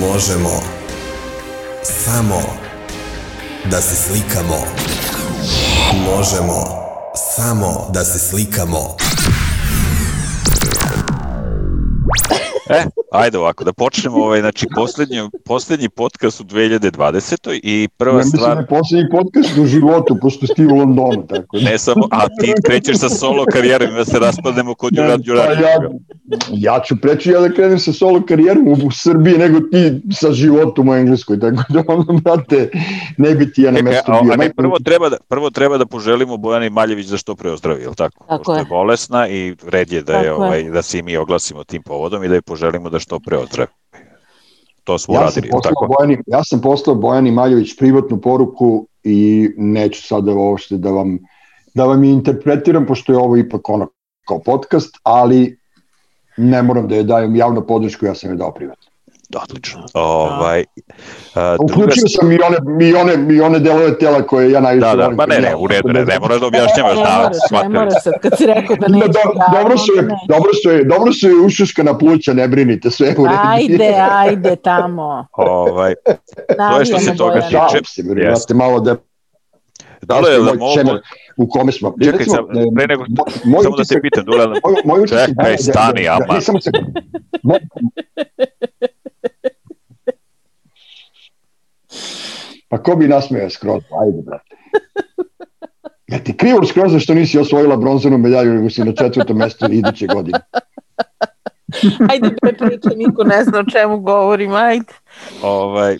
Možemo samo da se slikamo. Možemo samo da se slikamo. E, ajde ovako, da počnemo ovaj, znači, poslednji, poslednji podcast u 2020. i prva Ja mislim da stvar, poslednji podcast u životu, pošto si ti u Londonu, tako da. ne samo, a ti krećeš sa solo karijerom da se raspadnemo kod Đurad Pa Đurad. ja, ja ću preći ja da krenem sa solo karijerom u, Srbiji nego ti sa životom u Engleskoj, tako da ono, brate, ne bi ti ja na a, bio. a ne, Majko, prvo treba, da, prvo treba da poželimo Bojani Maljević da što pre ozdravi, je li tako? Tako Pošto je je. bolesna i red je da, je, Tako je. ovaj, da se i mi oglasimo tim povodom i da je poželimo da što pre ozdravi. To smo ja sam, uradili, poslao tako? Bojani, ja sam poslao Bojani Maljević privatnu poruku i neću sada uopšte da vam, da vam interpretiram, pošto je ovo ipak ono kao podcast, ali ne moram da je dajem javnu podršku, ja sam je dao privatno. Odlično. Ovaj, a, druga Uključio sam i one, i one, i one delove tela koje ja najviše Da, da, volim. pa ne, ne, u redu, ne, ne moraš da objašnjavaš, Ne da, moraš, ne moraš sad, kad si rekao da Da, neće. do, da, dobro su je, ne. dobro su je, dobro su je ušuškana pluća, ne brinite, sve je u redu. Ajde, ajde tamo. Ovaj, To je što se toga tiče. Se, brate, malo da Dole je da mogu, čemer u kome smo. Čekaj, Recimo, sam- pre nego- moj- samo da te pitam, Dule, moj, moj utisak- Čekaj, da, da, stani, da, da, ama. ne, samo sekund. Moj- Pa ko bi nasmejao skroz? Ajde, brate. Ja ti krivo skroz što nisi osvojila bronzanu medalju, nego si na četvrtom mestu iduće godine. Ajde, bre, niko ne zna o čemu govorim, ajde. ovaj,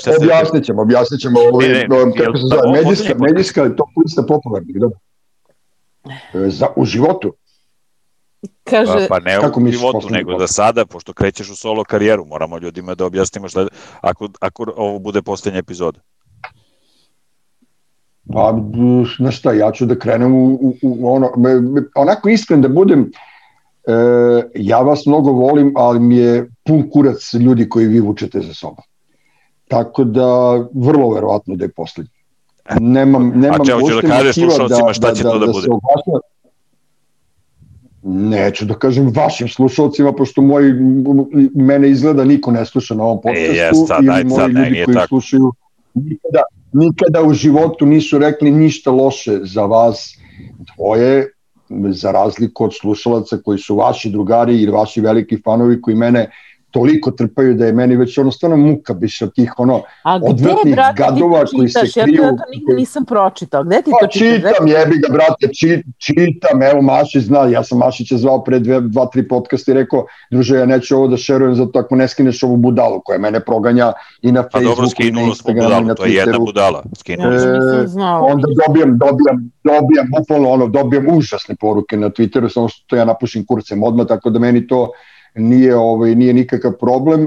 Šta se- Objasnit ćemo, objasnit ćemo ovo, Ne, ne, jel kako se zove, medijska, medijska je to lista popularnih, dobro. E, Za, u životu, Kaže, pa, pa ne kako u misliš životu, poslednji nego za sada, pošto krećeš u solo karijeru, moramo ljudima da objasnimo šta, ako, ako ovo bude poslednja epizoda. Pa, na šta, ja ću da krenem u, u, u ono, me, me, onako iskren da budem, e, ja vas mnogo volim, ali mi je pun kurac ljudi koji vi vučete za sobom. Tako da, vrlo verovatno da je poslednji. Nemam, nemam čemu ćeš da uopšte kažeš motiva slušaocima šta će to da bude? se oglašava. Neću da kažem vašim slušalcima, pošto moji, mene izgleda niko ne sluša na ovom podcastu, jest, sad, ili ajde, moji sad, ne, ljudi nije koji tako. slušaju nikada, nikada u životu nisu rekli ništa loše za vas dvoje, za razliku od slušalaca koji su vaši drugari ili vaši veliki fanovi koji mene toliko trpaju da je meni već ono stvarno muka biš od tih ono a gde, odvratnih brate, gadova ti to koji se čitaš? Ja to, kriju- ja to nigde nisam pročitao. Gde ti Pa to čitaš? Gde- čitam, jebi ga, brate, či, čitam, evo Mašić zna, ja sam Mašića zvao pre dve, dva, tri podcasta i rekao, druže, ja neću ovo da šerujem zato ako ne skineš ovu budalu koja mene proganja i na Pa Facebooku dobro, i na skinulo smo budalu, to je jedna budala. Skinulo znala. Onda dobijam, dobijam, dobijam, bukvalno ono, dobijam užasne poruke na Twitteru, samo što ja napušim kurcem odmah, tako da meni to nije, ovaj, nije nikakav problem. E,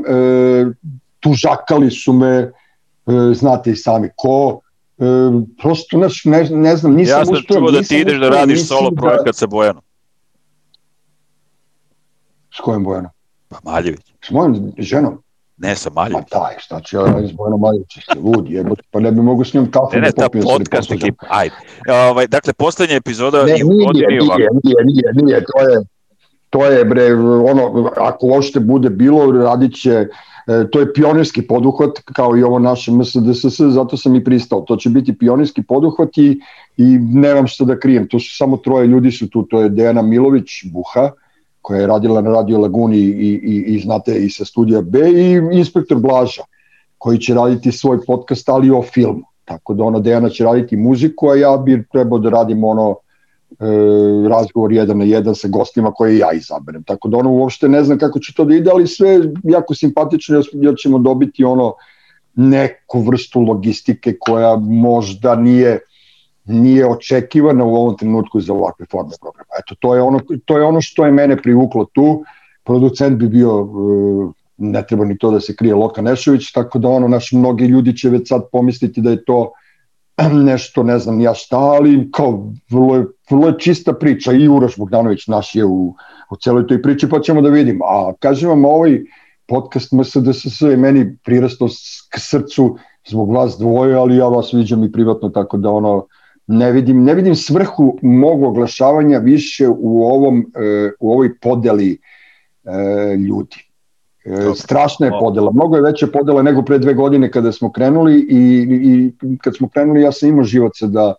tužakali su me, e, znate i sami ko, e, prosto naš, ne, ne znam, nisam Ja sam uspeo, čuo da ti ideš da uspeo, radiš solo da- projekat sa Bojanom. S kojom Bojanom? Pa Maljević. S mojom ženom? Ne, sa Pa Maljević. daj, šta ću ja radim s Bojanom Maljevićem, ste ludi, jebote, pa ne bi mogu s njom kafu Ne, ne, da ta da se ne podcast posvađam. ekipa. Ajde. Ovaj, dakle, poslednja epizoda Ne, i u nije, godini nije, ovako. nije, nije, nije, to je, to je bre, ono, ako uopšte bude bilo, radit će, e, to je pionirski poduhvat, kao i ovo naše MSDSS, zato sam i pristao. To će biti pionirski poduhvat i, i nemam što da krijem. Tu su samo troje ljudi su tu, to je Dejana Milović, Buha, koja je radila na Radio Laguni i, i, i znate i sa studija B i inspektor Blaža, koji će raditi svoj podcast, ali o filmu. Tako da ona Dejana će raditi muziku, a ja bi trebao da radim ono razgovor jedan na jedan sa gostima koje ja izaberem. Tako da ono uopšte ne znam kako će to da ide, ali sve jako simpatično jer ćemo dobiti ono neku vrstu logistike koja možda nije nije očekivana u ovom trenutku za ovakve forme programa. Eto, to je ono, to je ono što je mene privuklo tu. Producent bi bio, e, ne treba ni to da se krije Loka Nešović, tako da ono, naš mnogi ljudi će već sad pomisliti da je to nešto, ne znam ja šta, ali kao vrlo je, vrlo je čista priča i Uroš Bogdanović naš je u, u celoj toj priči, pa ćemo da vidimo. A kažem vam, ovaj podcast MSDSS je meni prirastao k srcu zbog vas dvoje, ali ja vas viđam i privatno, tako da ono, ne vidim, ne vidim svrhu mog oglašavanja više u, ovom, e, u ovoj podeli e, ljudi. Strašna je podela, mnogo je veća podela nego pre dve godine kada smo krenuli i, i kad smo krenuli ja sam imao živaca da,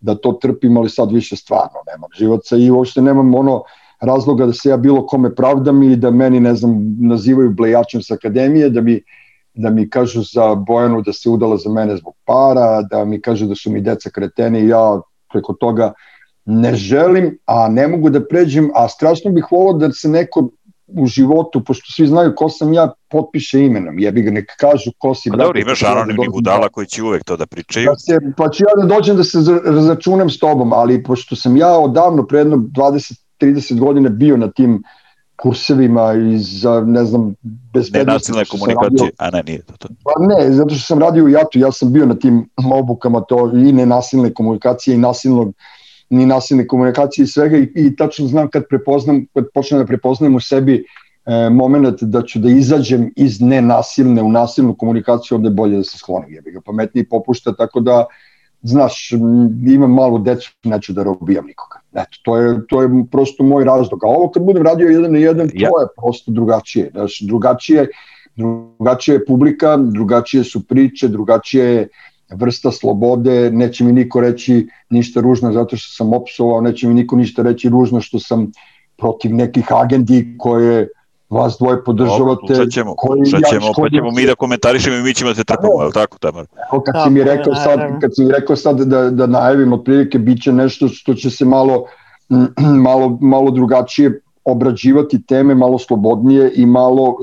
da to trpim, ali sad više stvarno nemam živaca i uopšte nemam ono razloga da se ja bilo kome pravdam i da meni, ne znam, nazivaju blejačem sa akademije, da mi, da mi kažu za Bojanu da se udala za mene zbog para, da mi kažu da su mi deca kreteni i ja preko toga ne želim, a ne mogu da pređem, a strašno bih volao da se neko u životu, pošto svi znaju ko sam ja, potpiše imenom, jebi ga, nek kažu ko si. Pa dobro, imaš anonimni budala koji će uvek to da pričaju. Da se, pa ću ja da dođem da se razačunam s tobom, ali pošto sam ja odavno, pre jedno 20-30 godina bio na tim kursevima iz, ne znam, bezbednosti. Nenasilne komunikacije, a ne, nije to to. Pa ne, zato što sam radio u JAT-u, ja sam bio na tim obukama to i nenasilne komunikacije i nasilnog ni nasilne komunikacije i svega i, i tačno znam kad prepoznam, kad počnem da prepoznajem u sebi e, moment da ću da izađem iz nenasilne u nasilnu komunikaciju, onda je bolje da se sklonim, jebi ga pametniji popušta, tako da znaš, imam malu decu, neću da robijam nikoga. Eto, to je, to je prosto moj razlog. A ovo kad budem radio jedan na jedan, to ja. je prosto drugačije. Znaš, drugačije, drugačije je publika, drugačije su priče, drugačije je vrsta slobode, neće mi niko reći ništa ružno zato što sam opsovao, neće mi niko ništa reći ružno što sam protiv nekih agendi koje vas dvoje podržavate. Slušat ćemo, slušat ćemo, ja pa ćemo mi da komentarišemo i mi ćemo da se trpamo, je li tako, Tamar? Evo kad si mi rekao sad, kad si mi rekao sad da, da najavim, otprilike bit će nešto što će se malo, malo, malo drugačije obrađivati teme malo slobodnije i malo,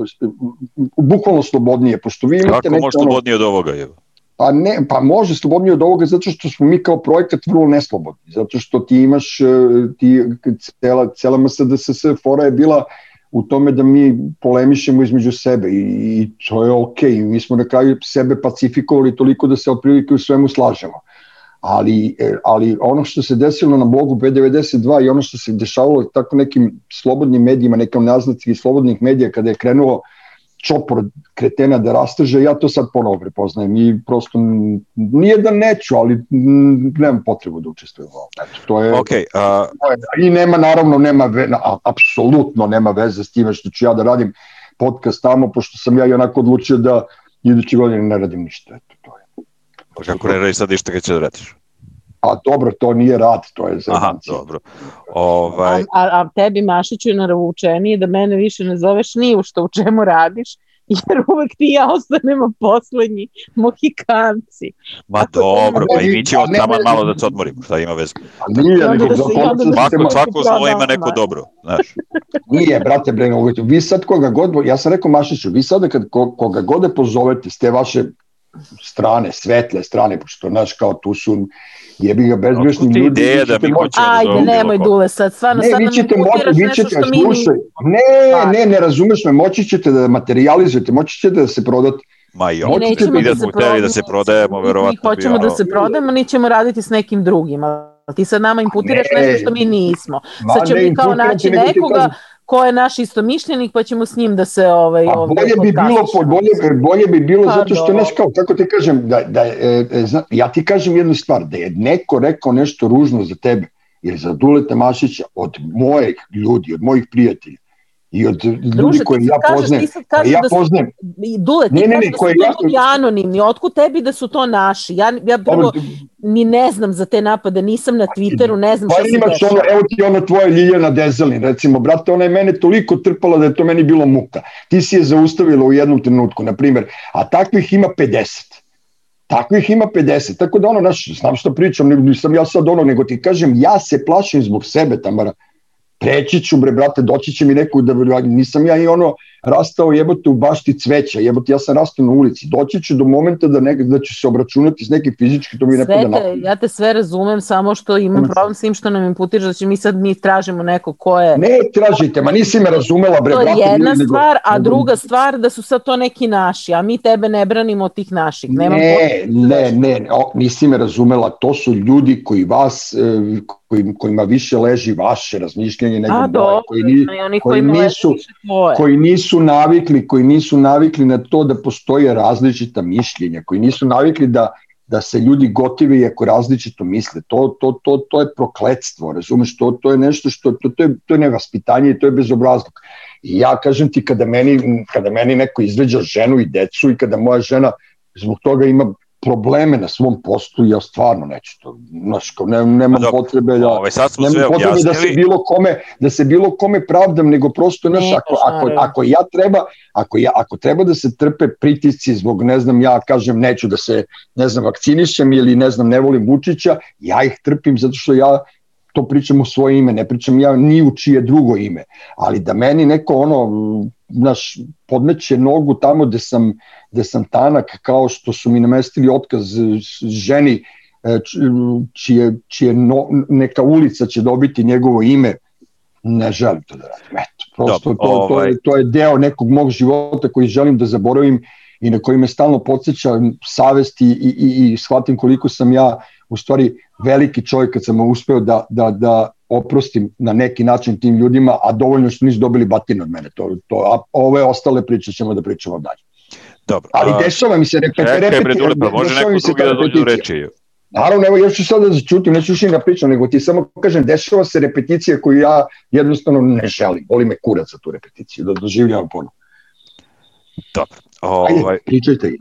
bukvalno slobodnije, pošto vi imate... Kako može slobodnije od ovoga, je? Pa ne, pa može slobodnije od ovoga zato što smo mi kao projekat vrlo neslobodni, zato što ti imaš, e, ti, cela, cela MSDSS fora je bila u tome da mi polemišemo između sebe i, i to je okej, okay. mi smo na kraju sebe pacifikovali toliko da se otprilike u svemu slažemo. Ali, e, ali ono što se desilo na blogu B92 i ono što se dešavalo tako nekim slobodnim medijima, nekom naznaci slobodnih medija kada je krenulo uh, čopor kretena da rasteže, ja to sad ponovo prepoznajem i prosto nije da neću, ali nemam potrebu da učestvujem u ovom. Eto, to je, okay, uh... I nema, naravno, nema, ve, apsolutno nema veze s time što ću ja da radim podcast tamo, pošto sam ja i onako odlučio da iduće godine ne radim ništa. Eto, to je. Kako ne radi sad ništa kad će da radiš? A dobro, to nije rad, to je za Aha, dobro. Ovaj... A, a, a tebi, Mašiću, je naravoučenije da mene više ne zoveš ni u što u čemu radiš, jer uvek ti ja ostanemo poslednji mohikanci. Ma Tako dobro, pa i mi ćemo tamo malo da se odmorimo, šta ima veze. Nije, nego da da svako, svako zlo ima neko dobro, znaš. Nije, brate, bre, vi sad koga god, ja sam rekao Mašiću, vi sada kad koga god da pozovete s te vaše strane, svetle strane, pošto, znaš, kao tu su jebi ga bezgrešni ljudi. Ideja da mi hoćemo da Ajde, nemoj dule sad, stvarno sad nam ćete moći, vi ćete, što mi... Slušaj, ne, ne, ne razumeš me, moći ćete da materializujete, moći ćete da se prodate. Ma i on, mi da smo hteli da se prodajemo, verovatno. Mi hoćemo da se prodajemo, ni ćemo raditi s nekim drugim. Ti sad nama imputiraš ne, nešto što mi nismo. Sad ćemo mi kao naći nekoga ko je naš istomišljenik, pa ćemo s njim da se ovaj A bolje bi bilo bolje bolje bi bilo pa, zato što nešto kao kako ti kažem da da e, e, zna, ja ti kažem jednu stvar da je neko rekao nešto ružno za tebe ili za Duleta Mašića od mojih ljudi, od mojih prijatelja i od ljudi koje ja kažeš, poznajem. Ja da su, poznajem. Dule, ti ne, ne, ne, da su ljudi ja... anonimni. Otkud tebi da su to naši? Ja, ja prvo ni ne znam za te napade, nisam na Twitteru, ne znam pa šta se dešava. Ono, evo ti ono tvoje Ljiljana Dezelin, recimo, brate, ona je mene toliko trpala da je to meni bilo muka. Ti si je zaustavila u jednom trenutku, na primjer, a takvih ima 50. Takvih ima 50, tako da ono, naš, znam što pričam, nisam ja sad ono, nego ti kažem, ja se plašim zbog sebe, Tamara, preći ću bre brate doći će mi neko da nisam ja i ono rastao jebote u bašti cveća jebote ja sam rastao na ulici. Doći ću do momenta da nek, da ću se obračunati s nekim fizički to mi ne pada na ja te sve razumem samo što imam problem s tim što nam imputiraš da će mi sad mi tražimo neko ko je ne tražite ma nisi me razumela bre to je jedna nego, stvar a druga stvar da su sad to neki naši a mi tebe ne branimo od tih naših Nemam ne ne ne o, nisi me razumela to su ljudi koji vas e, koji, kojima više leži vaše razmišljanje nego do, koji, ni, oni koji, nisu, koji nisu navikli koji nisu navikli na to da postoje različita mišljenja, koji nisu navikli da da se ljudi gotive i ako različito misle. To, to, to, to je prokledstvo, razumeš? To, to je nešto što, to, to, je, to je nevaspitanje i to je bezobrazluk. I ja kažem ti, kada meni, kada meni neko izveđa ženu i decu i kada moja žena zbog toga ima probleme na svom poslu, ja stvarno neću to, znaš, kao ne, nemam Dok, potrebe da, ovaj, sad smo nemam potrebe objasnili. da se bilo kome, da se bilo kome pravdam, nego prosto, znaš, ne, ako, ako, ako ja treba, ako ja, ako treba da se trpe pritisci zbog, ne znam, ja kažem, neću da se, ne znam, vakcinišem ili, ne znam, ne volim Vučića, ja ih trpim zato što ja to pričam u svoje ime, ne pričam ja ni u čije drugo ime, ali da meni neko ono, naš, podmeće nogu tamo gde sam, gde sam tanak, kao što su mi namestili otkaz ženi, e, čije, čije no, neka ulica će dobiti njegovo ime, ne želim to da radim. Eto, prosto Dobre, to, to, je, ovaj- to je deo nekog mog života koji želim da zaboravim i na koji me stalno podsjeća savest i, i, i, i shvatim koliko sam ja u stvari veliki čovjek kad sam uspeo da, da, da oprostim na neki način tim ljudima, a dovoljno što nisu dobili batine od mene. To, to, a ove ostale priče ćemo da pričamo dalje. Dobro. Ali dešava mi se repeti, repeti, repeti, repeti, pa može neko drugi da dođe reči. Naravno, evo, ja ću sad da začutim, neću više ga pričam, nego ti samo kažem, dešava se repeticija koju ja jednostavno ne želim. Boli me kurac za tu repeticiju, da doživljavam ponovno. Dobro. Ovaj... Ajde, pričajte.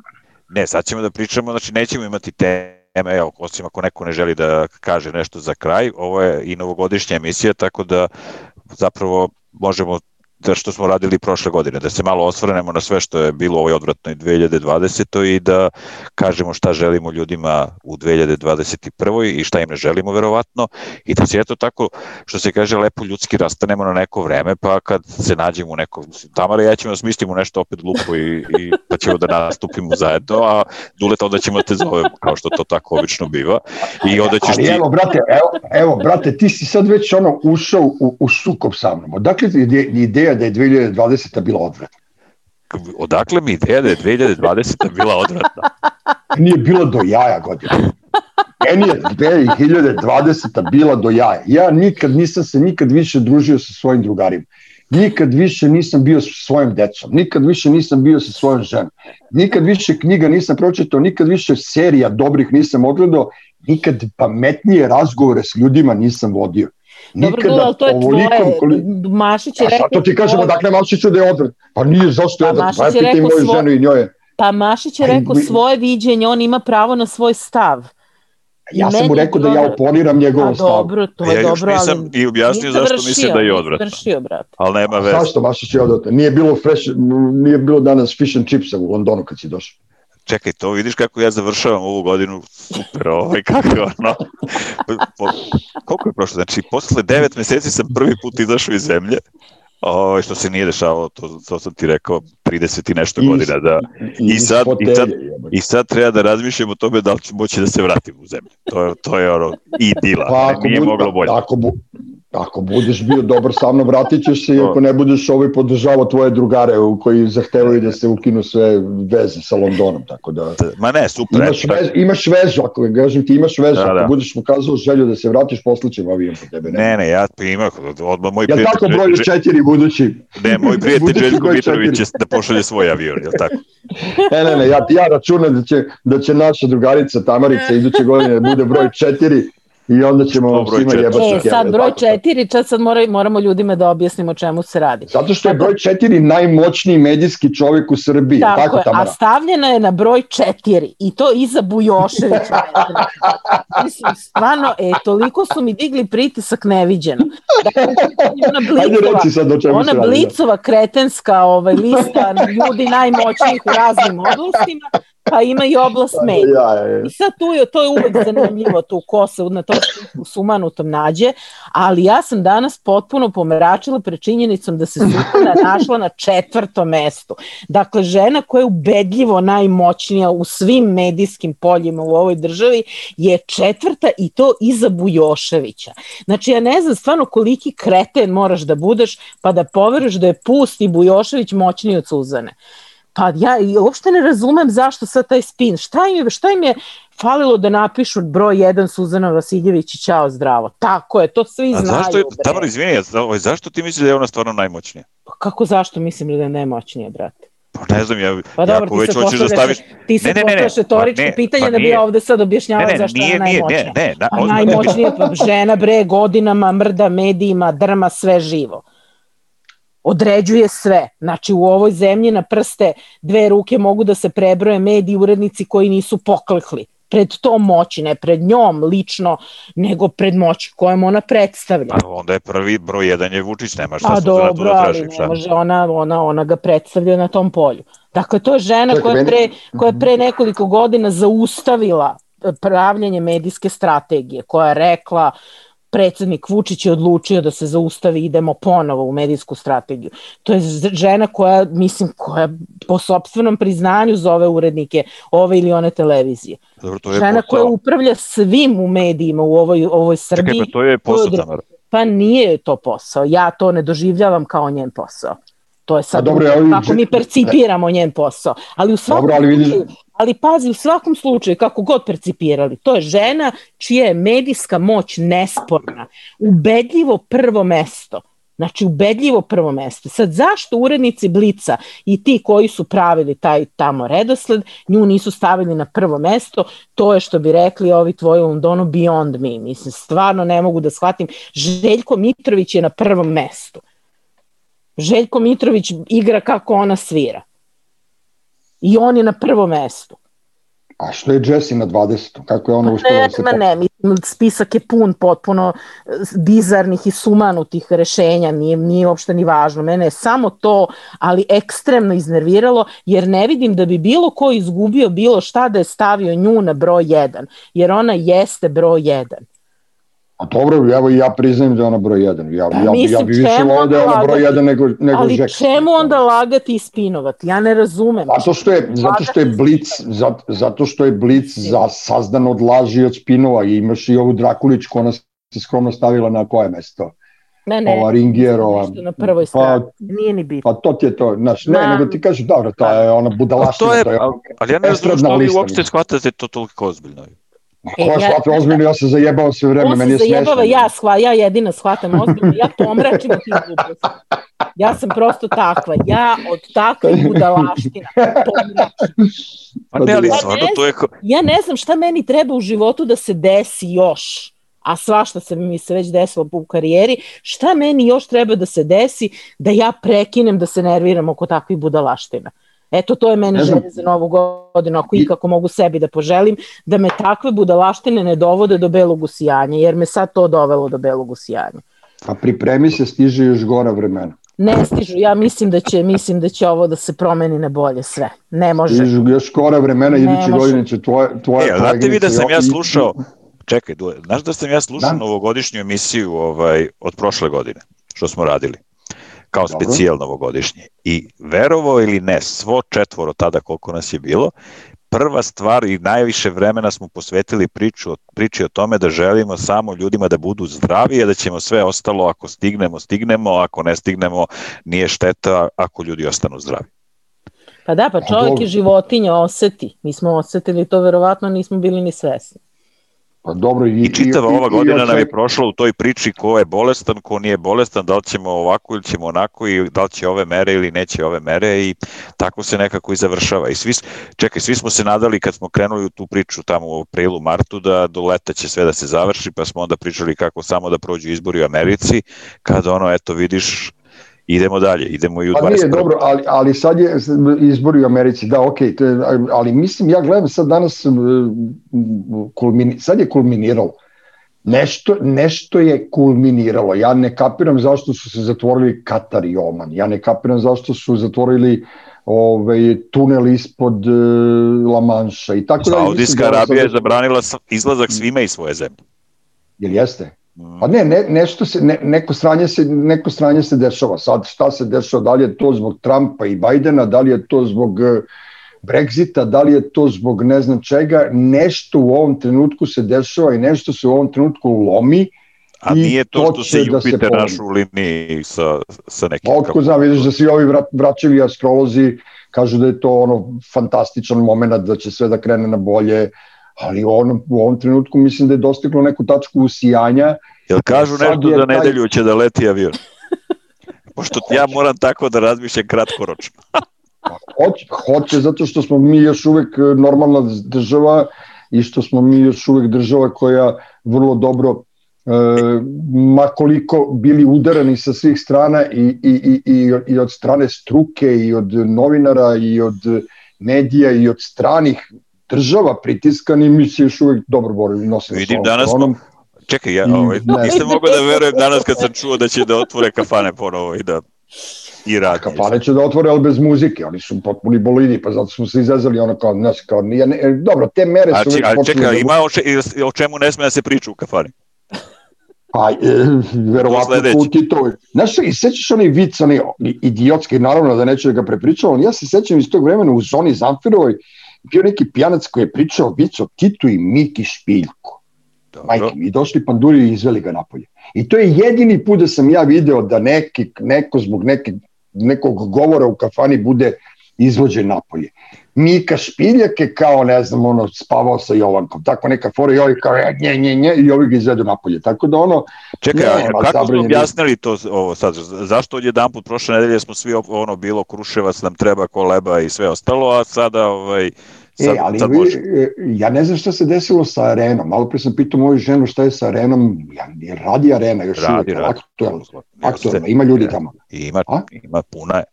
Ne, sad ćemo da pričamo, znači nećemo imati te teme, evo, osim ako neko ne želi da kaže nešto za kraj, ovo je i novogodišnja emisija, tako da zapravo možemo da što smo radili prošle godine, da se malo osvrnemo na sve što je bilo u ovoj odvratnoj 2020. i da kažemo šta želimo ljudima u 2021. i šta im ne želimo verovatno i da se eto tako, što se kaže, lepo ljudski rastanemo na neko vreme, pa kad se nađemo u neko, Tamara ja ćemo da smislimo nešto opet glupo i, i pa ćemo da nastupimo zajedno, a Duleta onda ćemo da te zovemo, kao što to tako obično biva. I onda ćeš Ali ti... evo, brate, evo, evo, brate, ti si sad već ono ušao u, u sukob sa mnom. Odakle ideja ideja da je 2020. bila odvratna. Odakle mi ideja da je 2020. bila odvratna? Nije bila do jaja godina. Meni je 2020. bila do jaja. Ja nikad nisam se nikad više družio sa svojim drugarima. Nikad više nisam bio sa svojim decom, nikad više nisam bio sa svojom ženom, nikad više knjiga nisam pročitao, nikad više serija dobrih nisam ogledao, nikad pametnije razgovore s ljudima nisam vodio. Dobro, Nikada ali to je tvoje. Koli... Mašić je rekao... A to ti kažemo, dakle Mašiću da je odvrat. Pa nije, zašto je pa odvrat? Pa je moju svo... ženu i njoj. Pa Mašić je rekao svoje viđenje, on ima pravo na svoj stav. Ja sam mu rekao da ja oponiram njegovom stavu. Dobro, to je ja dobro, nisam ali... i objasnio zašto vršio, mislim da je odvrat. Vršio, brate. Ali nema veze. Zašto Mašić je odvrat? Nije bilo, fresh, nije bilo danas fish and chipsa u Londonu kad si došao čekaj, to vidiš kako ja završavam ovu godinu, super, ovaj, kako ono, po, koliko je prošlo, znači, posle devet meseci sam prvi put izašao iz zemlje, O, ovaj, što se nije dešavalo, to, to sam ti rekao, 30 i nešto godina. Da, i, i, sad, i, sad, I sad treba da razmišljamo o tome da li ću moći da se vratim u zemlju. To je, to je ono, i dila. Pa, nije bude, moglo bolje. Ako, bu, Ako budeš bio dobar sa mnom, vratit ćeš se i ako ne budeš ovaj podržavao tvoje drugare u koji zahtevaju da se ukinu sve veze sa Londonom, tako da... Ma ne, super. Imaš, vez, imaš vezu, ako kažem ti imaš vezu, da, da. ako budeš pokazao želju da se vratiš, poslaćem avion po tebe. Ne, ne, ne ja imam, odmah moj prijatelj... Ja tako broju četiri budući? Ne, moj prijatelj Željko Mitrović će da pošalje svoj avion, je tako? ne, ne, ne, ja, ja računam da će, da će naša drugarica Tamarica iduće godine da bude broj četiri i onda ćemo svima jebati. E, sad broj četiri, čas sad mora, moramo ljudima da objasnimo čemu se radi. Zato što je broj četiri najmoćniji medijski čovjek u Srbiji. Tako, tako je, a stavljena je na broj četiri i to iza Bujoševića. Mislim, stvarno, e, toliko su mi digli pritisak neviđeno. Dakle, ona blicova, sad ona blicova kretenska ovaj, lista ljudi najmoćnijih u raznim oblastima, pa ima i oblast medija. Ja, ja, ja. I sad tu je, to je uvek zanimljivo, tu ko se na to sumanutom nađe, ali ja sam danas potpuno pomeračila pred činjenicom da se Sutana našla na četvrtom mestu. Dakle, žena koja je ubedljivo najmoćnija u svim medijskim poljima u ovoj državi je četvrta i to iza Bujoševića. Znači, ja ne znam stvarno koliki kreten moraš da budeš pa da poveruješ da je Pust i Bujošević moćniji od Suzane. Pa ja uopšte ne razumem zašto sad taj spin. Šta im, šta im je falilo da napišu broj 1 Suzana Vasiljević i čao zdravo. Tako je, to svi A znaju. Zašto je, tamo izvini, zašto ti misliš da je ona stvarno najmoćnija? Pa kako zašto mislim da je najmoćnija, brate? Pa ne znam, ja, pa dobro, ako već hoćeš da staviš... Ti se ne, ne, ne, retoričko pa pitanje pa da bi ovde sad objašnjavao ne, ne, zašto nije, je najmoćnija. Ne, ne, na, pa najmoćnija pa žena bre godinama mrda medijima, drma sve živo određuje sve. Znači u ovoj zemlji na prste dve ruke mogu da se prebroje mediji urednici koji nisu poklekli pred tom moći, ne pred njom lično, nego pred moći kojom ona predstavlja. A onda je prvi broj jedan je Vučić, nema šta A dobro, da ali ne može, ona, ona, ona ga predstavlja na tom polju. Dakle, to je žena Čekaj, koja, je pre, koja je pre nekoliko godina zaustavila pravljanje medijske strategije, koja je rekla predsednik Vučić je odlučio da se zaustavi, idemo ponovo u medijsku strategiju. To je žena koja, mislim, koja po sobstvenom priznanju zove urednike ove ili one televizije. Dobro, to je žena posao. koja upravlja svim u medijima u ovoj, ovoj Srbiji. Čekaj, pa to je posao, Tamara. Pa nije to posao. Ja to ne doživljavam kao njen posao. To je sad dobro, ali, kako mi percipiramo njen posao. Ali u svakom dobro, ali slučaju, ali pazi, u svakom slučaju, kako god percipirali, to je žena čija je medijska moć nesporna, ubedljivo prvo mesto. Znači, ubedljivo prvo mesto. Sad, zašto urednici Blica i ti koji su pravili taj tamo redosled, nju nisu stavili na prvo mesto, to je što bi rekli ovi tvoji u Londonu beyond me. Mislim, stvarno ne mogu da shvatim. Željko Mitrović je na prvom mestu. Željko Mitrović igra kako ona svira. I on je na prvom mestu. A što je Jesse na 20. Kako je ona uspela da se... Ma ne, mislim, spisak je pun potpuno eh, bizarnih i sumanutih rešenja, nije, nije uopšte ni važno. Mene je samo to, ali ekstremno iznerviralo, jer ne vidim da bi bilo ko izgubio bilo šta da je stavio nju na broj 1, jer ona jeste broj 1. A dobro, evo ja priznajem da je ona broj 1. Ja, ja, Mislim, ja bi više volao da je ona broj 1 nego, nego Ali Jackson. čemu onda lagati i spinovati? Ja ne razumem. Zato što je, zato što je Blic, zato, zato što je Blic za sazdan od laži od spinova i imaš i ovu Drakulićku, ona se skromno stavila na koje mesto? Ne, ne, ova Ringjerova. Nešto na prvoj strani, pa, nije ni bitno. Pa to ti je to, znaš, ne, Ma, nego ti kažeš, dobro, to je ona budalaština. To je, to je, ali ja ne znam što vi uopšte shvatate to toliko ozbiljno. Ko ja, shvata ozbiljno, ja se zajebao sve vreme, meni je smešno. On se zajebava, ja, shva, ja jedina shvatam ozbiljno, ja pomračim od tih gluposti. Ja sam prosto takva, ja od takvih budalaština pomračim. Pa ne, ali ja stvarno to je... Ja ne znam šta meni treba u životu da se desi još a svašta se mi se već desilo u karijeri, šta meni još treba da se desi da ja prekinem da se nerviram oko takvih budalaština? Eto, to je meni želje za novu godinu, ako ikako mogu sebi da poželim, da me takve budalaštine ne dovode do belog usijanja, jer me sad to dovelo do belog usijanja. A pripremi se, stiže još gora vremena. Ne stižu, ja mislim da će, mislim da će ovo da se promeni na bolje sve. Ne može. Stižu još gora vremena, iduće godine će tvoje, tvoje e, znate vi da sam ja slušao, čekaj, znaš da sam ja slušao da? novogodišnju emisiju ovaj, od prošle godine, što smo radili? Kao Dobro. specijal novogodišnje. I verovo ili ne, svo četvoro tada koliko nas je bilo, prva stvar i najviše vremena smo posvetili priču, priči o tome da želimo samo ljudima da budu zdravi, a da ćemo sve ostalo ako stignemo, stignemo, ako ne stignemo, nije šteta ako ljudi ostanu zdravi. Pa da, pa čovjek i životinja oseti. Mi smo osetili to, verovatno nismo bili ni svesni. Pa dobro, i, I čitava i, ova godina i, nam je prošla u toj priči ko je bolestan, ko nije bolestan, da li ćemo ovako ili ćemo onako i da li će ove mere ili neće ove mere i tako se nekako i završava. I svi, čekaj, svi smo se nadali kad smo krenuli u tu priču tamo u aprilu, martu da do leta će sve da se završi, pa smo onda pričali kako samo da prođu izbori u Americi, kada ono, eto vidiš, idemo dalje, idemo i u 21. Pa nije dobro, ali, ali sad je izbori u Americi, da, ok, to je, ali mislim, ja gledam sad danas, kulmini, sad je kulminiralo. Nešto, nešto je kulminiralo. Ja ne kapiram zašto su se zatvorili Katar i Oman. Ja ne kapiram zašto su zatvorili ovaj, tunel ispod uh, La Manša i tako da. Saudijska da Arabija je zabranila izlazak svima iz svoje zemlje. Jel jeste? Pa ne, ne nešto se, ne, neko, stranje se, neko stranje se dešava. Sad šta se dešava, da li je to zbog Trumpa i Bajdena, da li je to zbog eh, Brexita, da li je to zbog ne znam čega, nešto u ovom trenutku se dešava i nešto se u ovom trenutku lomi. A nije to što se Jupiter da se naš u liniji sa, sa nekim... Pa otko znam, vidiš da svi ovi vrat, vraćevi astrolozi kažu da je to ono fantastičan moment, da će sve da krene na bolje, ali on, u ovom trenutku mislim da je dostiglo neku tačku usijanja. Jel kažu nešto da nedelju će da leti avion? Pošto ja moram tako da razmišljam kratkoročno. Hoće, hoće zato što smo mi još uvek normalna država i što smo mi još uvek država koja vrlo dobro e, makoliko bili udarani sa svih strana i, i, i, i, i od strane struke i od novinara i od medija i od stranih država pritiskani, mi se još uvek dobro borili. Nosimo Vidim danas, koronom. čekaj, ja ovaj, nisam mogao da verujem danas kad sam čuo da će da otvore kafane ponovo i da i radi. Kafane će da otvore, ali bez muzike, oni su potpuni bolidi, pa zato smo se izazali ono kao, znaš, kao, nije, ne, dobro, te mere su... Ali, ali čekaj, da... ima o, če, o čemu ne sme da se priča u kafani? Pa, e, verovatno u Titovi. Znaš, i sećaš onaj vic, onaj idiotski, naravno da neću da ga prepričam, ali ja se sećam iz tog vremena u zoni Zamfirovoj, bio neki pjanac koji je pričao vic o Titu i Miki Špiljku. Dobro. Majke mi, došli panduri i izveli ga napolje. I to je jedini put da sam ja video da neki, neko zbog neke, nekog govora u kafani bude izvođen napolje. Mika Špiljak je kao, ne znam, ono, spavao sa Jovankom, tako neka fora i ovi kao, e, nje, nje, nje, i ovi ga izvedu napolje. Tako da ono... Čekaj, nema, kako smo objasnili to ovo sad? Zašto od jedan put prošle nedelje smo svi ono bilo Kruševac, nam treba koleba i sve ostalo, a sada ovaj, E, sad, e, ali sad vi, ja ne znam šta se desilo sa arenom. Malo pre sam pitao moju ženu šta je sa arenom. Ja, radi arena još radi, uvijek, radi. aktuelno. aktuelno. Ima ljudi tamo. Ima, A? ima puna je.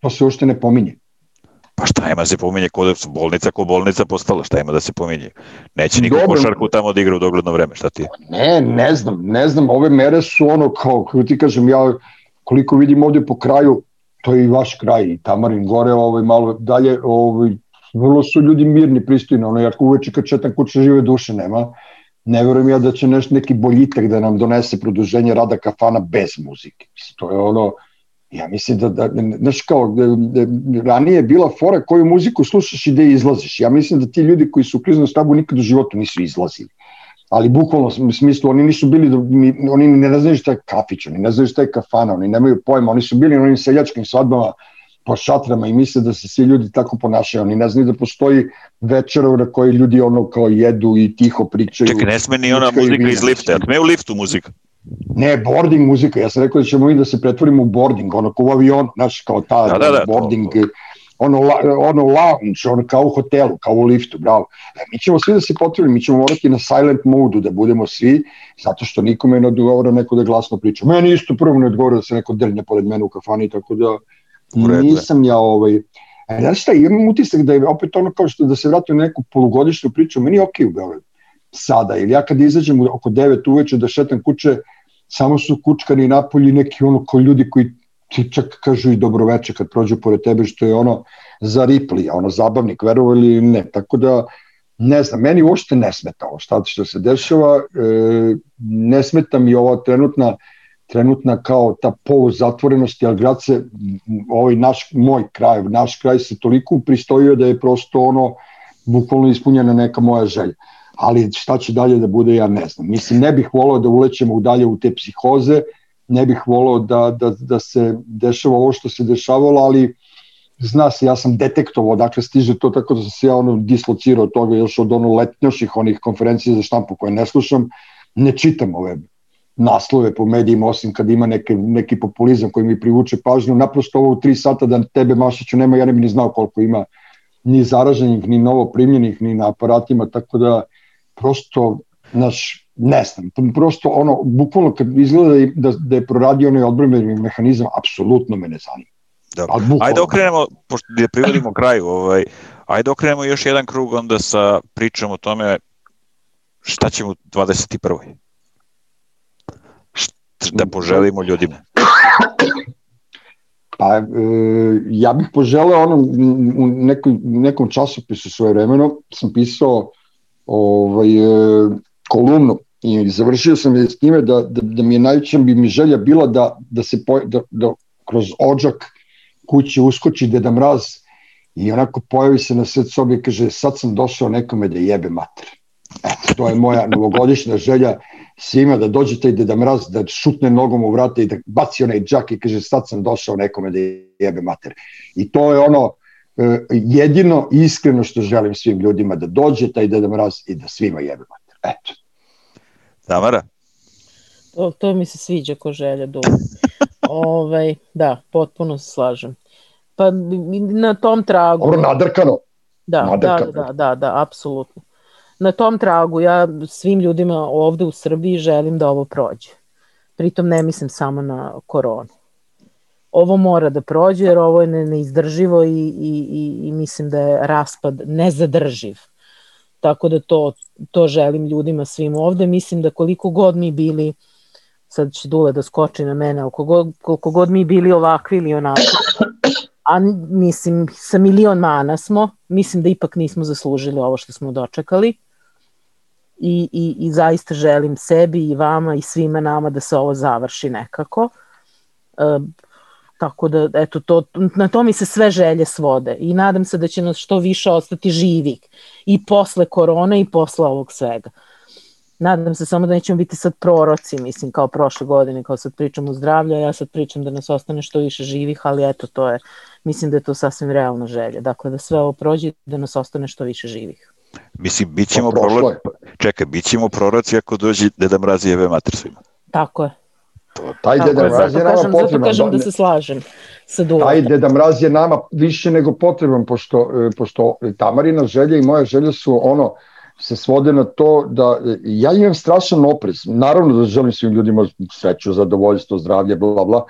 To se uopšte ne pominje. Pa šta ima da se pominje kod bolnica ko bolnica postala, šta ima da se pominje? Neće niko Dobro. košarku tamo da igra u dogledno vreme, šta ti? Ne, ne znam, ne znam, ove mere su ono kao, kako ti kažem, ja koliko vidim ovde po kraju, to je i vaš kraj, i Tamarin gore, ovaj, malo dalje, ovaj, vrlo su ljudi mirni, pristojni, ono, jako uveče kad četam kuće žive duše nema, ne verujem ja da će nešto neki boljitak da nam donese produženje rada kafana bez muzike. To je ono, ja mislim da, da znaš kao, da, da, ranije je bila fora koju muziku slušaš i da izlaziš. Ja mislim da ti ljudi koji su u kriznom stabu nikad u životu nisu izlazili. Ali bukvalno u smislu, oni nisu bili, oni ne znaju šta je kafić, oni ne znaju šta je kafana, oni nemaju pojma, oni su bili na onim seljačkim svadbama, po šatrama i misle da se svi ljudi tako ponašaju. Oni ne znaju da postoji večera na kojoj ljudi ono kao jedu i tiho pričaju. Čekaj, ne sme ni ona muzika iz lifta. Ne u liftu muzika. Ne, boarding muzika. Ja sam rekao da ćemo i da se pretvorimo u boarding, ono kao u avionu, znaš, kao ta da, da, da, boarding, to, to. ono, ono lounge, ono kao u hotelu, kao u liftu, bravo. E, mi ćemo svi da se potvorimo, mi ćemo morati na silent modu da budemo svi, zato što nikome ne odgovara neko da glasno priča. Meni isto prvo ne odgovara da se neko drnje pored mene u kafani, tako da Nisam ja ovaj... A znaš šta, imam utisak da je opet ono kao što da se vratim na neku polugodišnju priču, meni je okej okay u Beogradu sada, ili ja kad izađem oko 9 uveče da šetam kuće, samo su kučkani napolji neki ono koji ljudi koji ti čak kažu i dobroveče kad prođu pored tebe, što je ono za Ripley, ono zabavnik, verovali ili ne, tako da ne znam, meni uopšte ne smeta ovo šta što se dešava, e, ne smeta mi ova trenutna trenutna kao ta poluzatvorenost, jer grad se, ovaj naš, moj kraj, naš kraj se toliko pristojio da je prosto ono, bukvalno ispunjena neka moja želja. Ali šta će dalje da bude, ja ne znam. Mislim, ne bih volao da ulećemo dalje u te psihoze, ne bih volao da, da, da se dešava ovo što se dešavalo, ali zna se, ja sam detektovao, dakle stiže to tako da sam se ja ono dislocirao od toga još od ono letnjoših onih konferencija za štampu koje ne slušam, ne čitam ove naslove po medijima, osim kad ima neke, neki populizam koji mi privuče pažnju. Naprosto ovo u tri sata da tebe Mašiću nema, ja ne bi ni znao koliko ima ni zaraženih, ni novo primljenih, ni na aparatima, tako da prosto, naš, ne znam, prosto ono, bukvalno kad izgleda da, da je proradio onaj odbrambeni mehanizam, apsolutno me ne zanima. Dobro. Ajde okrenemo, pošto da privodimo kraju, ovaj, ajde okrenemo još jedan krug onda sa pričom o tome šta ćemo u 21 da poželimo ljudima? Pa, e, ja bih poželeo ono, u nekom, nekom časopisu svoje vremeno sam pisao ovaj, e, kolumnu i završio sam je s time da, da, da mi je najveća bi mi želja bila da, da se po, da, da kroz ođak kući uskoči Deda Mraz i onako pojavi se na sred sobi i kaže sad sam došao nekome da jebe mater. Eto, to je moja novogodišnja želja svima da dođe taj Deda Mraz, da šutne nogom u vrata i da baci onaj džak i kaže sad sam došao nekome da jebe mater. I to je ono jedino iskreno što želim svim ljudima da dođe taj Deda Mraz i da svima jebe mater. Eto. Tamara? To, to mi se sviđa ko želja dugo. ovaj, da, potpuno se slažem. Pa na tom tragu. Dobro, nadrkano. Da, nadrkano. da, da, da, da, apsolutno. Na tom tragu ja svim ljudima ovde u Srbiji želim da ovo prođe. Pritom ne mislim samo na koronu. Ovo mora da prođe jer ovo je neizdrživo i, i, i, i mislim da je raspad nezadrživ. Tako da to, to želim ljudima svim ovde. Mislim da koliko god mi bili, sad će Dule da skoči na mene, koliko god, koliko god mi bili ovakvi ili onakvi, a mislim sa milion mana smo, mislim da ipak nismo zaslužili ovo što smo dočekali i, i, i zaista želim sebi i vama i svima nama da se ovo završi nekako. E, tako da, eto, to, na to mi se sve želje svode i nadam se da će nas što više ostati živih i posle korone i posle ovog svega. Nadam se samo da nećemo biti sad proroci, mislim, kao prošle godine, kao sad pričam o zdravlju, a ja sad pričam da nas ostane što više živih, ali eto, to je, mislim da je to sasvim realna želja. Dakle, da sve ovo prođe da nas ostane što više živih. Mislim, bit ćemo, proroci, čekaj, bit ćemo proroci ako dođe Deda Mraz i Eve mater svima. Tako je. Taj Tako Deda Mraz je nama kažem, potreban. Zato kažem da se slažem sa Dulom. Taj Deda Mraz je nama više nego potreban, pošto, e, pošto Tamarina želja i moja želja su ono, se svode na to da e, ja imam strašan oprez. Naravno da želim svim ljudima sreću, zadovoljstvo, zdravlje, bla, bla,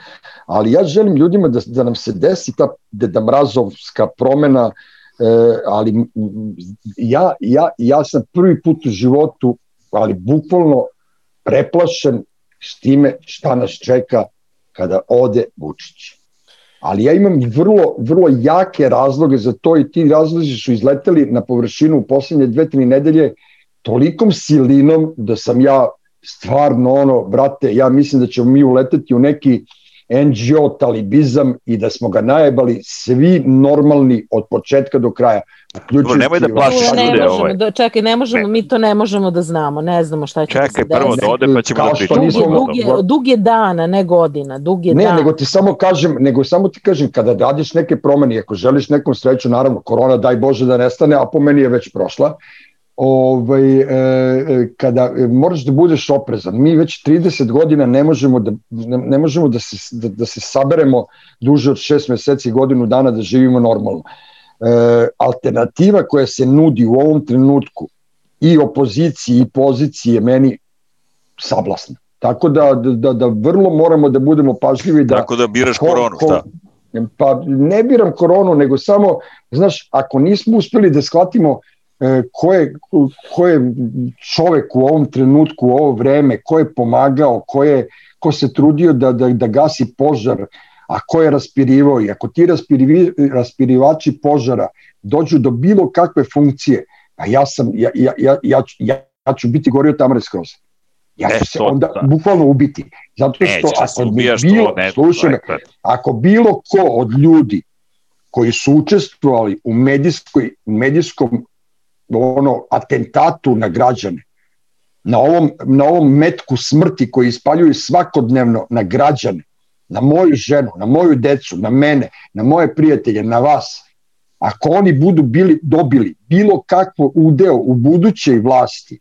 ali ja želim ljudima da, da nam se desi ta Deda Mrazovska promena, e, ali ja, ja, ja sam prvi put u životu, ali bukvalno preplašen s time šta nas čeka kada ode Vučić. Ali ja imam vrlo, vrlo jake razloge za to i ti razlozi su izleteli na površinu u poslednje dve, tri nedelje tolikom silinom da sam ja stvarno ono, brate, ja mislim da ćemo mi uleteti u neki NGO talibizam i da smo ga najebali svi normalni od početka do kraja. Dobro, nemoj da plašiš ne ljude ovaj. Da, čekaj, ne možemo, ne. mi to ne možemo da znamo, ne znamo šta će čekaj, da se Čekaj, prvo da ode pa ćemo da pričamo. Dug, dug, je, dug je dana, ne godina, dug je ne, dana. Ne, nego ti samo kažem, nego samo ti kažem, kada radiš neke promene, ako želiš nekom sreću, naravno, korona, daj Bože da nestane, a po meni je već prošla, ovaj, e, e, kada moraš da budeš oprezan. Mi već 30 godina ne možemo da, ne, ne možemo da se, da, da se saberemo duže od 6 meseci, godinu dana da živimo normalno. E, alternativa koja se nudi u ovom trenutku i opoziciji i poziciji je meni sablasna. Tako da, da, da vrlo moramo da budemo pažljivi. Da, Tako da biraš ko, koronu, šta? Pa ne biram koronu, nego samo, znaš, ako nismo uspeli da shvatimo ko je, ko je čovek u ovom trenutku, u ovo vreme, ko je pomagao, ko, je, ko se trudio da, da, da gasi požar, a ko je raspirivao i ako ti raspirivi, raspirivači požara dođu do bilo kakve funkcije, a ja sam, ja, ja, ja, ja, ja, ja ću biti gorio tamare skroz. Ja ću e, se onda da. bukvalno ubiti. Zato što Neće ako bi bilo, ne, slušaj ako bilo ko od ljudi koji su učestvovali u medijskoj, medijskom ono atentatu na građane, na ovom, na ovom metku smrti koji ispaljuju svakodnevno na građane, na moju ženu, na moju decu, na mene, na moje prijatelje, na vas, ako oni budu bili dobili bilo kakvo udeo u budućoj vlasti,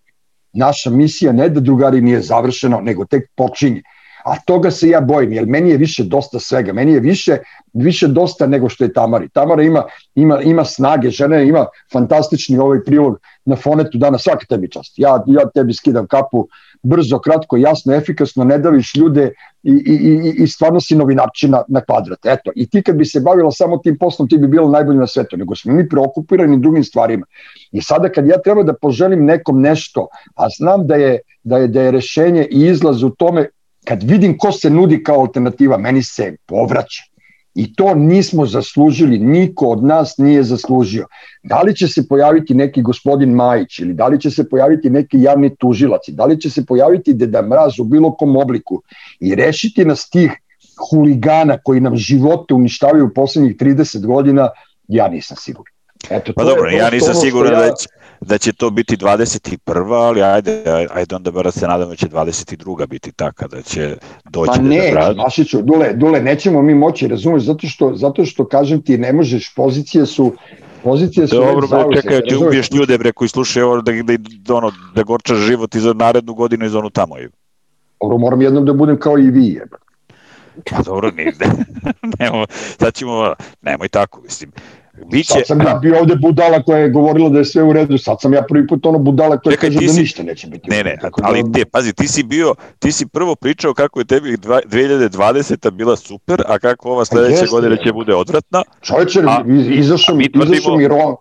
naša misija ne da drugari nije završena, nego tek počinje. A toga se ja bojim, jer meni je više dosta svega. Meni je više, više dosta nego što je Tamari. Tamara ima, ima, ima snage, žena ima fantastični ovaj prilog na fonetu danas, svaka tebi čast. Ja, ja tebi skidam kapu brzo, kratko, jasno, efikasno, ne daviš ljude i, i, i, i stvarno si novinarčina na kvadrat. Eto, i ti kad bi se bavila samo tim poslom, ti bi bilo najbolje na svetu, nego smo mi preokupirani drugim stvarima. I sada kad ja treba da poželim nekom nešto, a znam da je, da je, da je rešenje i izlaz u tome kad vidim ko se nudi kao alternativa, meni se povraća. I to nismo zaslužili, niko od nas nije zaslužio. Da li će se pojaviti neki gospodin Majić ili da li će se pojaviti neki javni tužilac, da li će se pojaviti Deda Mraz u bilo kom obliku i rešiti nas tih huligana koji nam živote uništavaju u poslednjih 30 godina, ja nisam siguran. Eto, pa dobro, ja nisam siguran ja... da, će, da će to biti 21. ali ajde, ajde onda bar se nadamo da će 22. biti ta kada će doći pa ne, da Mašiću, Dule, Dule, nećemo mi moći, razumeš, zato što, zato što kažem ti, ne možeš, pozicije su pozicije su Dobro, bre, čekaj, ti ubiješ ljude bre koji slušaju ovo da, da, da, ono, da gorčaš život i za narednu godinu i za onu tamo. Dobro, moram jednom da budem kao i vi, jebate. Pa dobro, ne, nemo, sad ćemo, nemoj tako, mislim, Biće... Sad sam ja bio ovde budala koja je govorila da je sve u redu, sad sam ja prvi put ono budala koja Čekaj, kaže da si... ništa neće biti. Ne, ne, ali da... te, pazi, ti si bio, ti si prvo pričao kako je tebi 2020. bila super, a kako ova sledeća godina će bude odvratna. Čovječe, izašao mi, izašao mi rom,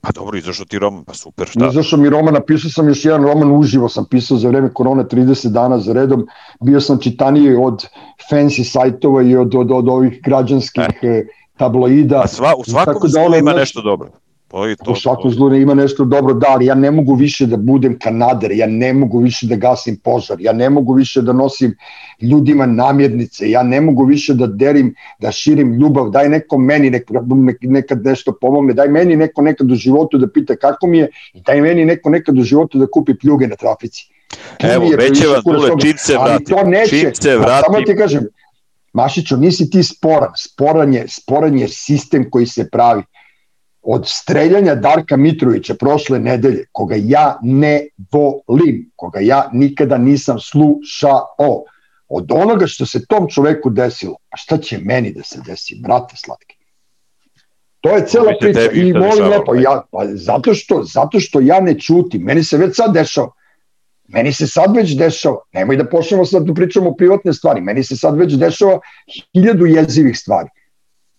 Pa dobro, izašao ti roman, pa super, šta? Izašao mi roman, napisao sam još jedan roman, uživo sam pisao za vreme korone 30 dana za redom, bio sam čitaniji od fancy sajtova i od, od, od ovih građanskih e tabloida. A sva, u svakom da zlu ima nešto dobro. To je to, u svakom zlu ima nešto dobro, da, ali ja ne mogu više da budem kanader, ja ne mogu više da gasim požar, ja ne mogu više da nosim ljudima namjernice, ja ne mogu više da derim, da širim ljubav, daj neko meni nek, nekad nešto pomogne, daj meni neko nekad u životu da pita kako mi je i daj meni neko nekad u životu da kupi pljuge na trafici. Evo, već je vam Dule, čim se vrati. to neće, čim se vrati. Samo ti kažem, Mašiću, nisi ti sporan, sporan je, sporan je sistem koji se pravi. Od streljanja Darka Mitrovića prošle nedelje, koga ja ne volim, koga ja nikada nisam slušao, od onoga što se tom čoveku desilo, a šta će meni da se desi, brate slatki? To je cela priča i molim lepo, ja, pa zato, što, zato što ja ne čutim, meni se već sad dešava, Meni se sad već dešava, nemoj da počnemo sad da pričamo o privatne stvari, meni se sad već dešava hiljadu jezivih stvari.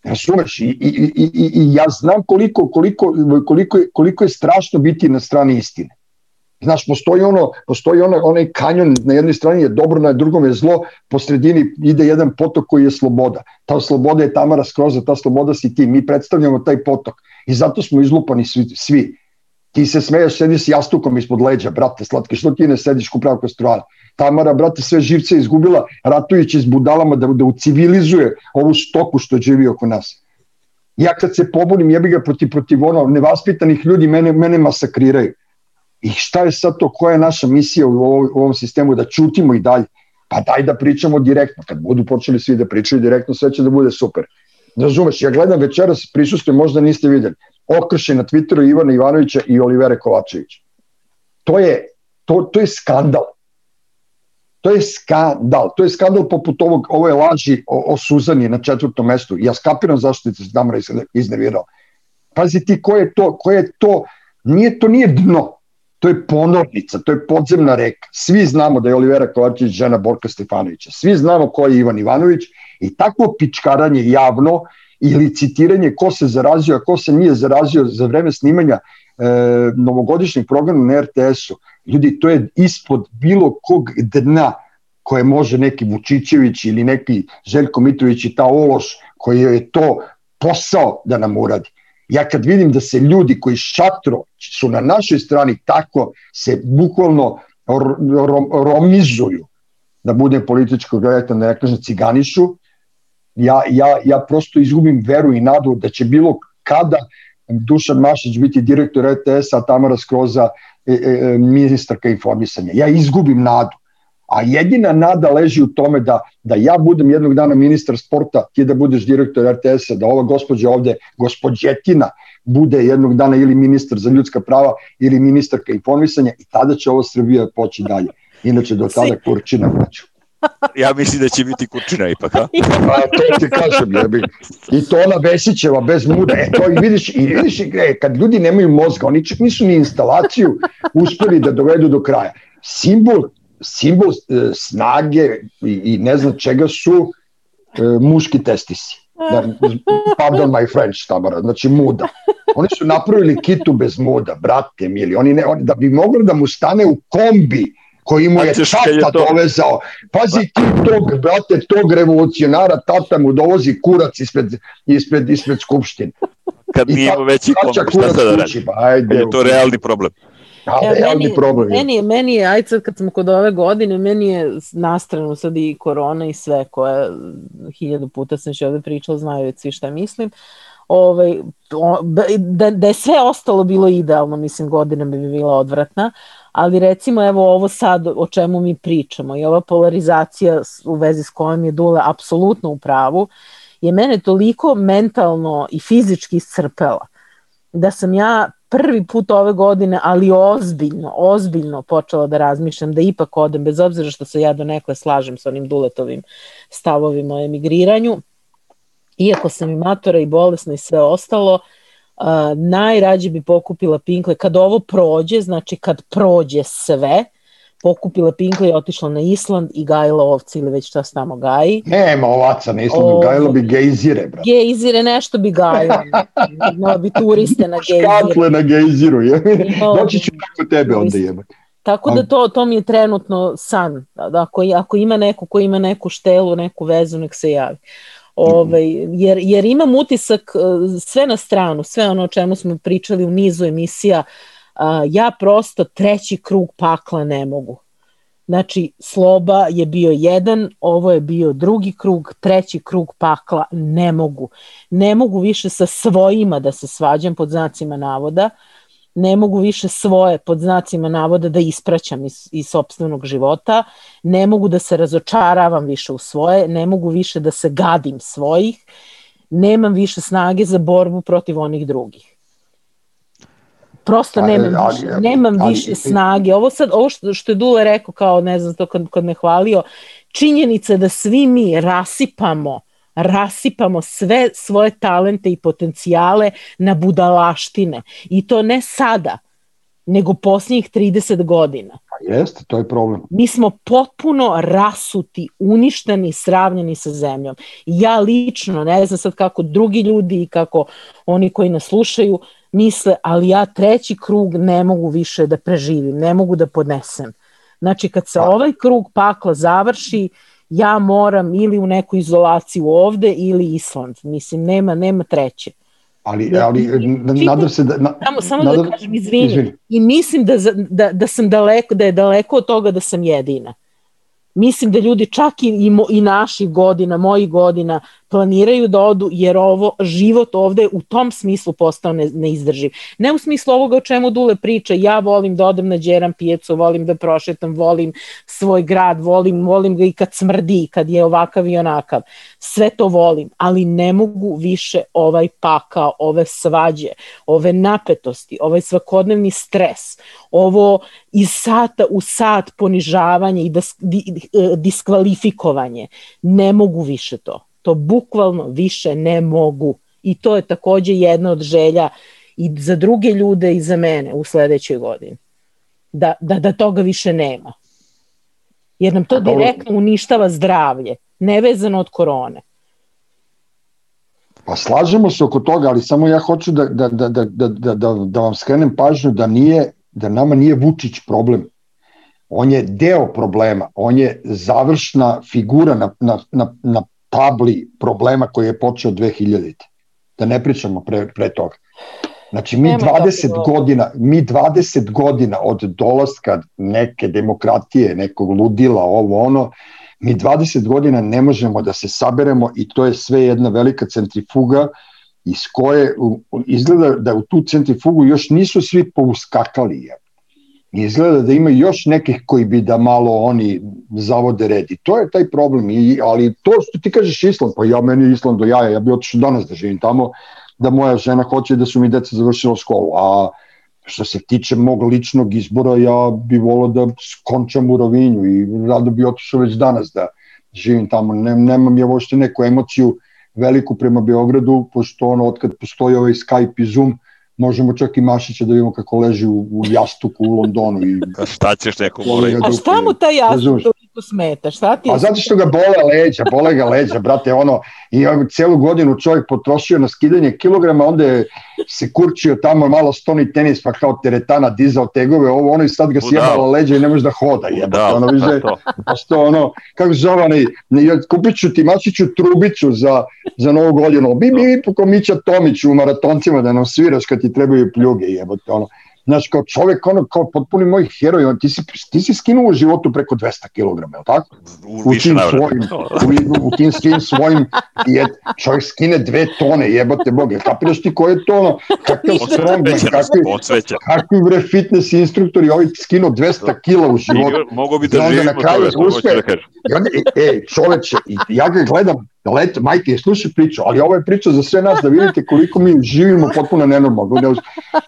Razumeš? I, i, i, i, ja znam koliko, koliko, koliko, je, koliko je strašno biti na strani istine. Znaš, postoji ono, postoji ono, onaj kanjon, na jednoj strani je dobro, na drugom je zlo, po sredini ide jedan potok koji je sloboda. Ta sloboda je Tamara Skroza, ta sloboda si ti. Mi predstavljamo taj potok i zato smo izlupani svi. svi ti se smeješ, sedi s jastukom ispod leđa, brate, slatke, što ti ne sediš kupravo kastrala? Tamara, brate, sve živce izgubila, ratujući s budalama da, da ucivilizuje ovu stoku što živi oko nas. Ja kad se pobunim, jebi ga protiv, protiv ono, nevaspitanih ljudi, mene, mene masakriraju. I šta je sad to, koja je naša misija u ovom, u ovom sistemu, da čutimo i dalje? Pa daj da pričamo direktno, kad budu počeli svi da pričaju direktno, sve će da bude super. Razumeš, ja gledam večeras, prisustujem, možda niste videli, okrše na Twitteru Ivana Ivanovića i Olivere Kovačevića. To je, to, to je skandal. To je skandal. To je skandal poput ovog, ove laži o, o Suzani na četvrtom mestu. Ja skapiram zašto se Damra iznervirao. Pazi ti ko je to, ko je to, nije to nije dno, to je ponornica, to je podzemna reka. Svi znamo da je Olivera Kovačević žena Borka Stefanovića. Svi znamo ko je Ivan Ivanović i takvo pičkaranje javno i licitiranje ko se zarazio, a ko se nije zarazio za vreme snimanja e, novogodišnjeg programa na RTS-u. Ljudi, to je ispod bilo kog dna koje može neki Vučićević ili neki Željko Mitrović i ta ološ koji je to posao da nam uradi. Ja kad vidim da se ljudi koji šatro su na našoj strani tako se bukvalno romizuju, da budem političko gledatan, da ne kažem ciganišu, ja, ja, ja prosto izgubim veru i nadu da će bilo kada Dušan Mašić biti direktor RTS-a, a Tamara Skroza e, e, ministarka informisanja. Ja izgubim nadu. A jedina nada leži u tome da, da ja budem jednog dana ministar sporta, ti da budeš direktor RTS-a, da ova gospođa ovde, gospođetina, bude jednog dana ili ministar za ljudska prava ili ministarka informisanja i tada će ovo Srbija poći dalje. Inače do tada kurčina hoću ja mislim da će biti Kurčina ipak, a? Pa to ti kažem, jebi. I to ona Vesićeva bez muda. E, to i vidiš, i vidiš, e, kad ljudi nemaju mozga, oni čak nisu ni instalaciju uspeli da dovedu do kraja. Simbol, simbol e, snage i, i ne znam čega su e, muški testisi. Da, pardon my French, Tamara, znači muda. Oni su napravili kitu bez muda, brate mili. Oni ne, oni, da bi mogli da mu stane u kombi koji mu je tata to... dovezao. Pazi ti tog, brate, tog revolucionara, tata mu dovozi kurac ispred, ispred, ispred skupštine. Kad nije imao veći komp, šta sad da radi? Pa, ajde, je to realni problem. Da, ja, realni meni, problem. Meni, meni je, ajde sad kad smo kod ove godine, meni je nastrano sad i korona i sve koje hiljadu puta sam še ovde pričala, znaju već svi šta mislim. Ovaj, da, da je sve ostalo bilo idealno, mislim, godina bi bila odvratna, ali recimo evo ovo sad o čemu mi pričamo i ova polarizacija u vezi s kojom je Dule apsolutno u pravu, je mene toliko mentalno i fizički iscrpela da sam ja prvi put ove godine, ali ozbiljno, ozbiljno počela da razmišljam da ipak odem, bez obzira što se ja do nekle slažem sa onim duletovim stavovima o emigriranju, iako sam i matora i bolesna i sve ostalo, uh, najrađe bi pokupila pinkle kad ovo prođe, znači kad prođe sve, pokupila pinkle i otišla na Island i gajila ovce ili već šta se tamo gaji. Nema ovaca na Islandu, o, gajila bi gejzire, bro. Gejzire, nešto bi gajila. Imala bi turiste na gejzire. Škatle na gejziru, je. Doći ću kako tebe onda jebe. Tako da to, to mi je trenutno san. Da ako, ako ima neko ko ima neku štelu, neku vezu, nek se javi. Ove, ovaj, jer, jer imam utisak e, sve na stranu, sve ono o čemu smo pričali u nizu emisija, ja prosto treći krug pakla ne mogu. Znači, sloba je bio jedan, ovo je bio drugi krug, treći krug pakla ne mogu. Ne mogu više sa svojima da se svađam pod znacima navoda, ne mogu više svoje pod znacima navoda da ispraćam iz, iz sobstvenog života, ne mogu da se razočaravam više u svoje, ne mogu više da se gadim svojih, nemam više snage za borbu protiv onih drugih. Prosto nemam ali, više, nemam ali, više snage. Ovo sad, ovo što, što je Dule rekao, kao ne znam to kad, kad me hvalio, činjenica da svi mi rasipamo rasipamo sve svoje talente i potencijale na budalaštine. I to ne sada, nego posljednjih 30 godina. Pa jeste, to je problem. Mi smo potpuno rasuti, uništeni, sravnjeni sa zemljom. Ja lično, ne znam sad kako drugi ljudi i kako oni koji nas slušaju, misle, ali ja treći krug ne mogu više da preživim, ne mogu da podnesem. Znači, kad se pa. ovaj krug pakla završi, ja moram ili u neku izolaciju ovde ili Island. Mislim, nema, nema treće. Ali, ali nadam se da... Na, samo samo nadam, da kažem, izvini. izvini. I mislim da, da, da sam daleko, da je daleko od toga da sam jedina. Mislim da ljudi čak i, i, i naši godina, moji godina, planiraju da odu jer ovo život ovde u tom smislu postao ne, neizdrživ. Ne u smislu ovoga o čemu Dule priča, ja volim da odem na Đeran pijecu, volim da prošetam, volim svoj grad, volim, volim ga i kad smrdi, kad je ovakav i onakav. Sve to volim, ali ne mogu više ovaj pakao, ove svađe, ove napetosti, ovaj svakodnevni stres, ovo iz sata u sat ponižavanje i di, diskvalifikovanje. Ne mogu više to to bukvalno više ne mogu. I to je takođe jedna od želja i za druge ljude i za mene u sledećoj godini. Da, da, da toga više nema. Jer nam to direktno uništava zdravlje, nevezano od korone. Pa slažemo se oko toga, ali samo ja hoću da, da, da, da, da, da, da, da vam skrenem pažnju da nije da nama nije Vučić problem. On je deo problema, on je završna figura na, na, na, na tabli problema koji je počeo 2000. Da ne pričamo pre, pre toga. Znači mi Nema 20 godina, mi 20 godina od dolaska neke demokratije, nekog ludila, ovo ono, mi 20 godina ne možemo da se saberemo i to je sve jedna velika centrifuga iz koje izgleda da u tu centrifugu još nisu svi pouskakali. Je izgleda da ima još nekih koji bi da malo oni zavode red. I to je taj problem, I, ali to što ti kažeš Island, pa ja meni Island do jaja, ja bi otišao danas da živim tamo, da moja žena hoće da su mi deca završila školu, a što se tiče mog ličnog izbora, ja bi volao da skončam u Rovinju i rado bi otišao već danas da živim tamo, ne, nemam ja vošte neku emociju veliku prema Beogradu, pošto ono, otkad postoji ovaj Skype i Zoom, možemo čak i Mašića da vidimo kako leži u, u jastuku u Londonu. I, šta ćeš neko mora? A šta mu taj jastuk toliko smeta? Šta ti? A zato što ga bole leđa, bole ga leđa, brate, ono, i celu godinu čovjek potrošio na skidanje kilograma, onda je se kurčio tamo malo stoni tenis, pa kao teretana dizao tegove, ovo, ono i sad ga sjebala leđa i ne može da hoda, jebate, da, ono, više, pa što ono, kako zove, onaj, kupit ću ti, mačiću trubicu za, za novu godinu, bi, bi, bi, po Mića Tomić u maratoncima da nam sviraš kad ti trebaju pljuge, jebote, ono, Znaš, kao čovek, ono, kao potpuni moj heroj, on, ti, si, ti si skinuo u životu preko 200 kg, je li tako? U, u tim svojim, u, u tim svim svojim, je, čovjek skine dve tone, jebote boge, kapiraš ti koje je to, ono, kakav strongman, kakvi, kakvi bre fitness instruktori, ovi skinuo 200 kg u životu. Mogu bi da živim od toga, uspe, I onda, e, čoveče, ja ga gledam, Let, majke, slušaj priču, ali ovo je priča za sve nas da vidite koliko mi živimo potpuno nenormalno.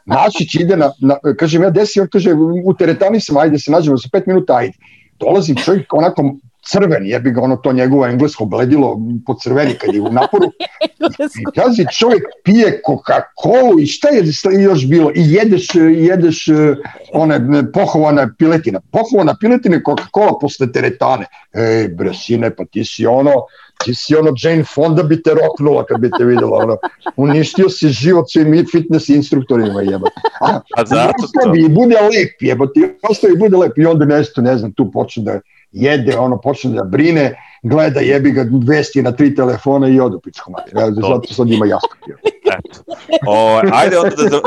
Našić ide na, na kažem ja desi, on kaže u teretani sam, ajde se nađemo za pet minuta, ajde. Dolazi čovjek onako crven, jebi ga ono to njegovo englesko bledilo po crveni kad je u naporu. I kazi čovjek pije Coca-Cola i šta je još bilo? I jedeš, jedeš e, one pohovana piletina. Pohovana piletina Coca-Cola posle teretane. Ej bre sine, pa ti si ono, ti si ono Jane Fonda bi te roknula kad bi te videla. Ono. Uništio si život svim fitness instruktorima jeba. A, A zato to. I bude lep jeba, ti ostavi bude lep i onda nešto, ne znam, tu počne da jede, ono, počne da brine, gleda, jebi ga, vesti na tri telefona i odu pičku mati. Zato sad ima jasno. Eto. O, ajde onda da...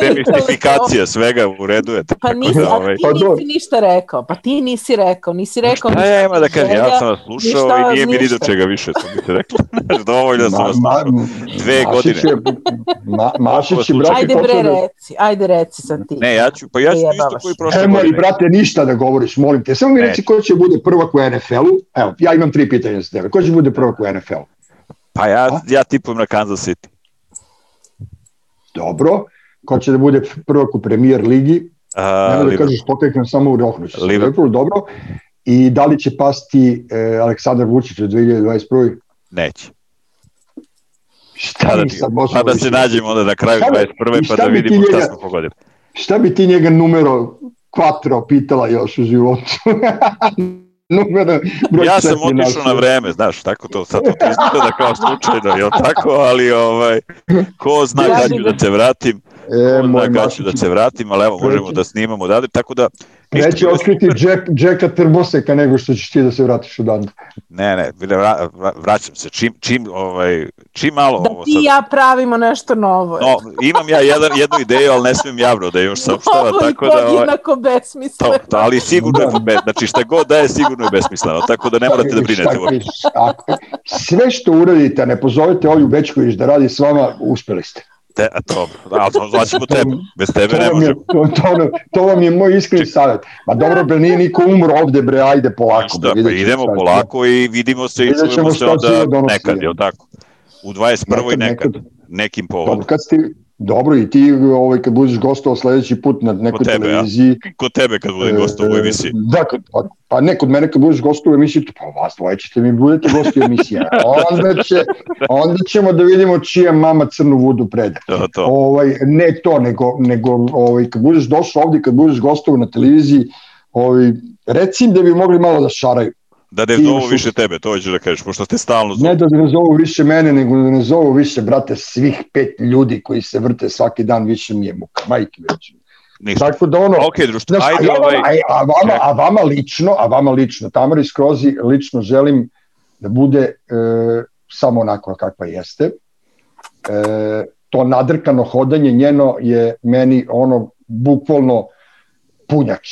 Demistifikacija svega u redu je. Pa nisi, da, ovaj, ti nisi ništa rekao, pa ti nisi rekao, nisi rekao Šta ja ima da kažem, ja ništa sam vas slušao ništa, i nije mi ni do ništa. čega više, što bi se rekli. Znaš, Dovoljno sam vas slušao. Dve godine. Je, ma, Mašić je, brate, Ajde bre, da- reci, ajde reci sad ti. Ne, ja ću, pa ja ću isto koji prošle godine. brate, ništa da govoriš, molim te. Samo mi reci ko će bude prvak u NFL-u. Evo, ja imam tri pitanja za tebe. Ko će bude prvak u NFL-u? Pa ja, ja tipujem na Kansas City. Dobro. Ko će da bude prvak u Premier ligi? A, Nemoj da Liverpool. kažeš poteknem samo u Rohnuću. Liverpool. Dobro. I da li će pasti e, Aleksandar Vučić u 2021. Neće. Šta Pa da, sad možemo pa da se više? nađemo onda na kraju Šta bi- 21. i pa šta da vidimo šta njega- smo pogodili. Šta bi ti njega numero quattro pitala još u životu? numero broj Ja sam otišao na vreme, znaš, tako to sad to izgleda kao slučajno, jel tako, ali ovaj, ko zna Ja kad ću da- da se vratim, E, moj ću da Mašić, se vratim, ali evo, možemo da snimamo odavde, tako da... Neće otkriti super. Jack, Jacka Trboseka nego što ćeš ti da se vratiš odande. Ne, ne, vra, vra, vra- vraćam se, čim, čim, ovaj, čim malo Da ovo ti sad... i ja pravimo nešto novo. No, imam ja jedan, jednu ideju, ali ne smijem javno da je još saopštava, tako da... Ovaj, podjednako besmisleno. to, to, ali sigurno je, be, znači šta god da je, sigurno je besmisleno, tako da ne morate da brinete. uopšte. Šta- ako- sve što uradite, ne pozovete Olju Bečković da radi s vama, uspeli ste. Te, a to, ali to zvaćemo tebe, bez tebe To ne je, možemo. to, to, to vam je moj iskreni savjet. Ma dobro, bre, nije niko umro ovde, bre, ajde polako. Bre, ćemo idemo šta je. polako i vidimo se i čujemo se onda donosi. nekad, jel tako? U 21. Nekad, nekad, nekad. nekim Dobro, povodom. kad ste, dobro, i ti ovaj, kad budeš gostovao sledeći put na nekoj tebe, a? televiziji, Kod tebe kad budem gostao u emisiji. Da, kad, pa, pa ne, kod mene kad budeš gost u emisiji, pa vas dvoje ćete mi budete gosti u emisiji. Onda, će, onda ćemo da vidimo čija mama crnu vodu prede. To, to. Ovaj, ne to, nego, nego ovaj, kad budeš došao ovdje, kad budeš gostao na televiziji, ovaj, reci im da bi mogli malo da šaraju. Da ne zovu više tebe, to hoćeš da kažeš, pošto ste stalno Ne zovu. da ne zovu više mene, nego da ne zovu više, brate, svih pet ljudi koji se vrte svaki dan, više mi je muka, majke reći. Ništa. Tako da ono, Ok, društvo, Znaš, ajde a, ja ovaj... vama, a, a, vama, a vama lično, a vama lično, Tamari Skrozi lično želim da bude e, samo onako kakva jeste. E, to nadrkano hodanje njeno je meni ono bukvalno punjač.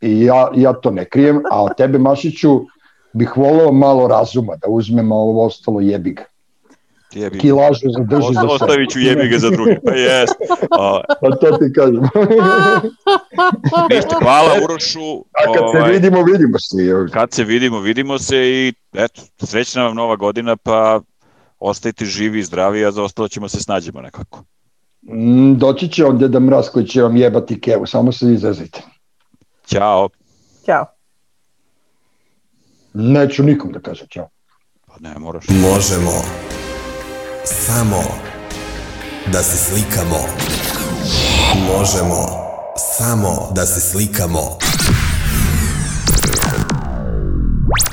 I ja, ja to ne krijem, a od tebe Mašiću bih voleo malo razuma da uzmemo ovo ostalo jebiga. Jebi. Kilažu zadrži za sebe. Ostavit ću jebi ga za druge. Pa jes. Pa to ti kažem. ništa, hvala Urošu. A kad se ovaj, vidimo, vidimo se. kad se vidimo, vidimo se i eto, srećna vam nova godina, pa ostajte živi i zdravi, a za ostalo ćemo se snađemo nekako. Mm, doći će on Deda Mraz koji će vam jebati kevu, samo se izrazite. Ćao. Ćao. Neću nikom da kažem čao. Pa ne moraš. Možemo samo da se slikamo. Možemo samo da se slikamo.